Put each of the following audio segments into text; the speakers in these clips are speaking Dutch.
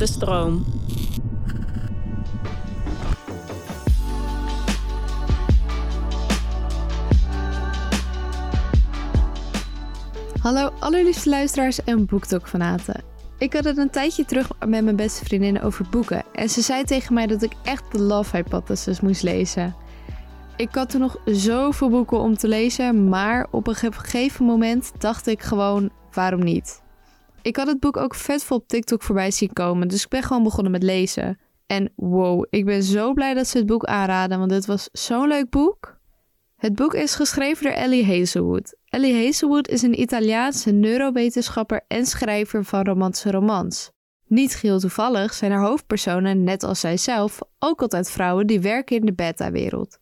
de stroom. Hallo allerliefste luisteraars en BookTok-fanaten. Ik had het een tijdje terug met mijn beste vriendin over boeken. En ze zei tegen mij dat ik echt de Love Hypothesis moest lezen. Ik had toen nog zoveel boeken om te lezen, maar op een gegeven moment dacht ik gewoon, waarom niet? Ik had het boek ook vet vol op TikTok voorbij zien komen, dus ik ben gewoon begonnen met lezen. En wow, ik ben zo blij dat ze het boek aanraden, want het was zo'n leuk boek. Het boek is geschreven door Ellie Hazelwood. Ellie Hazelwood is een Italiaanse neurowetenschapper en schrijver van romantische romans. Niet geheel toevallig zijn haar hoofdpersonen, net als zijzelf, ook altijd vrouwen die werken in de beta-wereld.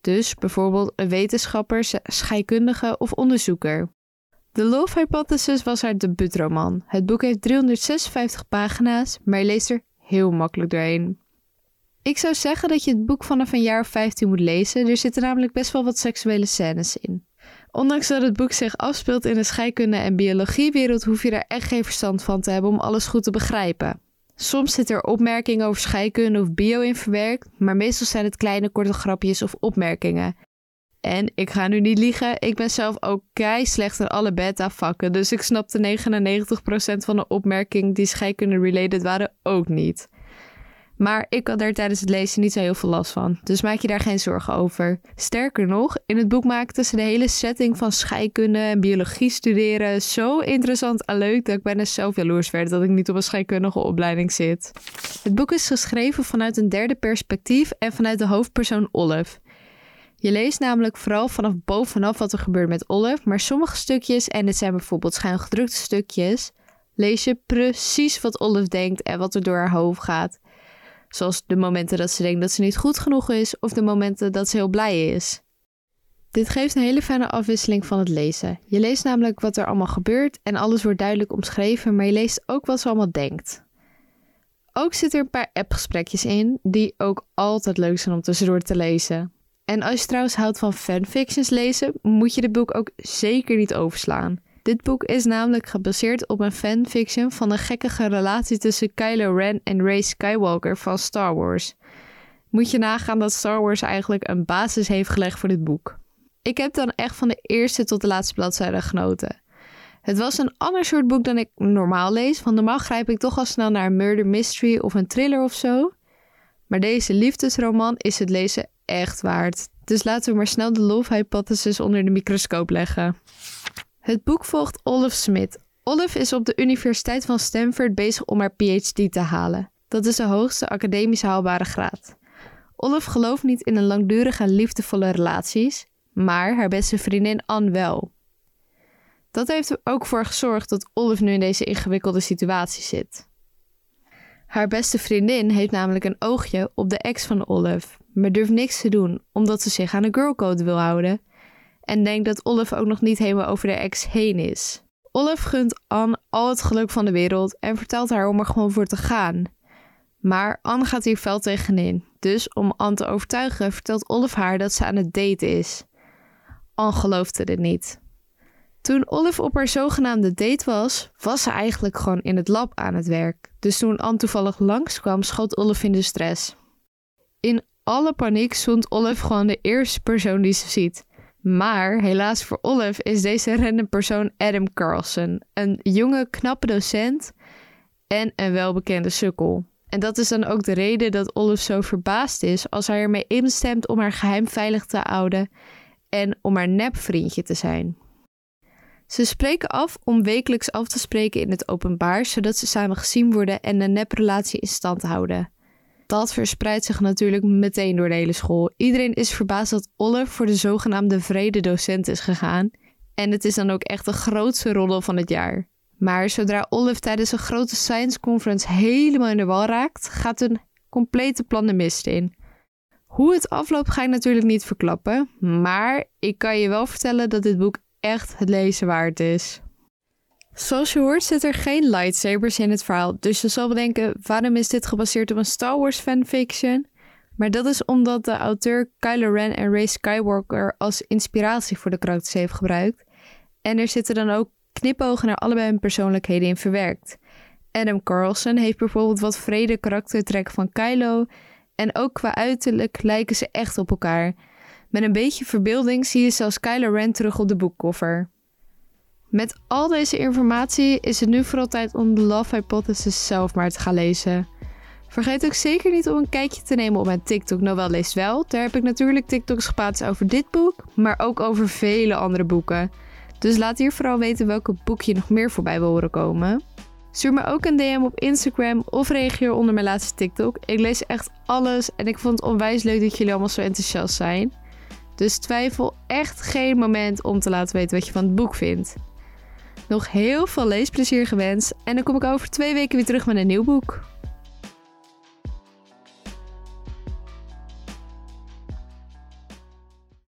Dus bijvoorbeeld een wetenschapper, scheikundige of onderzoeker. The Love Hypothesis was haar debuutroman. Het boek heeft 356 pagina's, maar je leest er heel makkelijk doorheen. Ik zou zeggen dat je het boek vanaf een jaar of 15 moet lezen. Er zitten namelijk best wel wat seksuele scènes in. Ondanks dat het boek zich afspeelt in de scheikunde- en biologiewereld, hoef je daar echt geen verstand van te hebben om alles goed te begrijpen. Soms zit er opmerkingen over scheikunde of bio in verwerkt, maar meestal zijn het kleine korte grapjes of opmerkingen. En ik ga nu niet liegen, ik ben zelf ook kei slecht in alle beta-vakken, dus ik snapte 99% van de opmerkingen die scheikunde-related waren ook niet. Maar ik had daar tijdens het lezen niet zo heel veel last van. Dus maak je daar geen zorgen over. Sterker nog, in het boek maakten ze de hele setting van scheikunde en biologie studeren zo interessant en leuk dat ik bijna zelf jaloers werd dat ik niet op een scheikundige opleiding zit. Het boek is geschreven vanuit een derde perspectief en vanuit de hoofdpersoon Olive. Je leest namelijk vooral vanaf bovenaf wat er gebeurt met Olive, maar sommige stukjes, en dit zijn bijvoorbeeld schuingedrukte stukjes, lees je precies wat Olive denkt en wat er door haar hoofd gaat. Zoals de momenten dat ze denkt dat ze niet goed genoeg is of de momenten dat ze heel blij is. Dit geeft een hele fijne afwisseling van het lezen. Je leest namelijk wat er allemaal gebeurt en alles wordt duidelijk omschreven, maar je leest ook wat ze allemaal denkt. Ook zitten er een paar appgesprekjes in, die ook altijd leuk zijn om tussendoor te lezen. En als je trouwens houdt van fanfictions lezen, moet je dit boek ook zeker niet overslaan. Dit boek is namelijk gebaseerd op een fanfiction van een gekkige relatie tussen Kylo Ren en Rey Skywalker van Star Wars. Moet je nagaan dat Star Wars eigenlijk een basis heeft gelegd voor dit boek. Ik heb dan echt van de eerste tot de laatste bladzijde genoten. Het was een ander soort boek dan ik normaal lees, want normaal grijp ik toch al snel naar een murder mystery of een thriller of zo. Maar deze liefdesroman is het lezen echt waard. Dus laten we maar snel de love hypothesis onder de microscoop leggen. Het boek volgt Olive Smith. Olive is op de Universiteit van Stanford bezig om haar PhD te halen. Dat is de hoogste academisch haalbare graad. Olive gelooft niet in een langdurige liefdevolle relaties, maar haar beste vriendin Anne wel. Dat heeft er ook voor gezorgd dat Olive nu in deze ingewikkelde situatie zit. Haar beste vriendin heeft namelijk een oogje op de ex van Olive, maar durft niks te doen omdat ze zich aan de girlcode wil houden en denkt dat Olive ook nog niet helemaal over de ex heen is. Olive gunt Anne al het geluk van de wereld en vertelt haar om er gewoon voor te gaan. Maar Anne gaat hier fel tegenin. Dus om Anne te overtuigen vertelt Olive haar dat ze aan het daten is. Anne geloofde dit niet. Toen Olive op haar zogenaamde date was, was ze eigenlijk gewoon in het lab aan het werk. Dus toen Anne toevallig langskwam, schoot Olive in de stress. In alle paniek zoent Olive gewoon de eerste persoon die ze ziet. Maar helaas voor Olive is deze random persoon Adam Carlson, een jonge, knappe docent en een welbekende sukkel. En dat is dan ook de reden dat Olive zo verbaasd is als hij ermee instemt om haar geheim veilig te houden en om haar nepvriendje te zijn. Ze spreken af om wekelijks af te spreken in het openbaar, zodat ze samen gezien worden en een neprelatie in stand houden dat verspreidt zich natuurlijk meteen door de hele school. Iedereen is verbaasd dat Olive voor de zogenaamde vrede docent is gegaan. En het is dan ook echt de grootste roddel van het jaar. Maar zodra Olive tijdens een grote science conference helemaal in de wal raakt, gaat een complete plan de mist in. Hoe het afloopt ga ik natuurlijk niet verklappen, maar ik kan je wel vertellen dat dit boek echt het lezen waard is. Zoals je hoort zit er geen lightsabers in het verhaal, dus je zal bedenken waarom is dit gebaseerd op een Star Wars fanfiction? Maar dat is omdat de auteur Kylo Ren en Rey Skywalker als inspiratie voor de karakters heeft gebruikt. En er zitten dan ook knipogen naar allebei hun persoonlijkheden in verwerkt. Adam Carlson heeft bijvoorbeeld wat vrede karaktertrek van Kylo. En ook qua uiterlijk lijken ze echt op elkaar. Met een beetje verbeelding zie je zelfs Kylo Ren terug op de boekcover. Met al deze informatie is het nu vooral tijd om de Love Hypothesis zelf maar te gaan lezen. Vergeet ook zeker niet om een kijkje te nemen op mijn TikTok Leest Wel. Daar heb ik natuurlijk TikToks geplaatst over dit boek, maar ook over vele andere boeken. Dus laat hier vooral weten welke boek je nog meer voorbij wil horen komen. Stuur me ook een DM op Instagram of reageer onder mijn laatste TikTok. Ik lees echt alles en ik vond het onwijs leuk dat jullie allemaal zo enthousiast zijn. Dus twijfel echt geen moment om te laten weten wat je van het boek vindt. Nog heel veel leesplezier gewenst en dan kom ik over twee weken weer terug met een nieuw boek.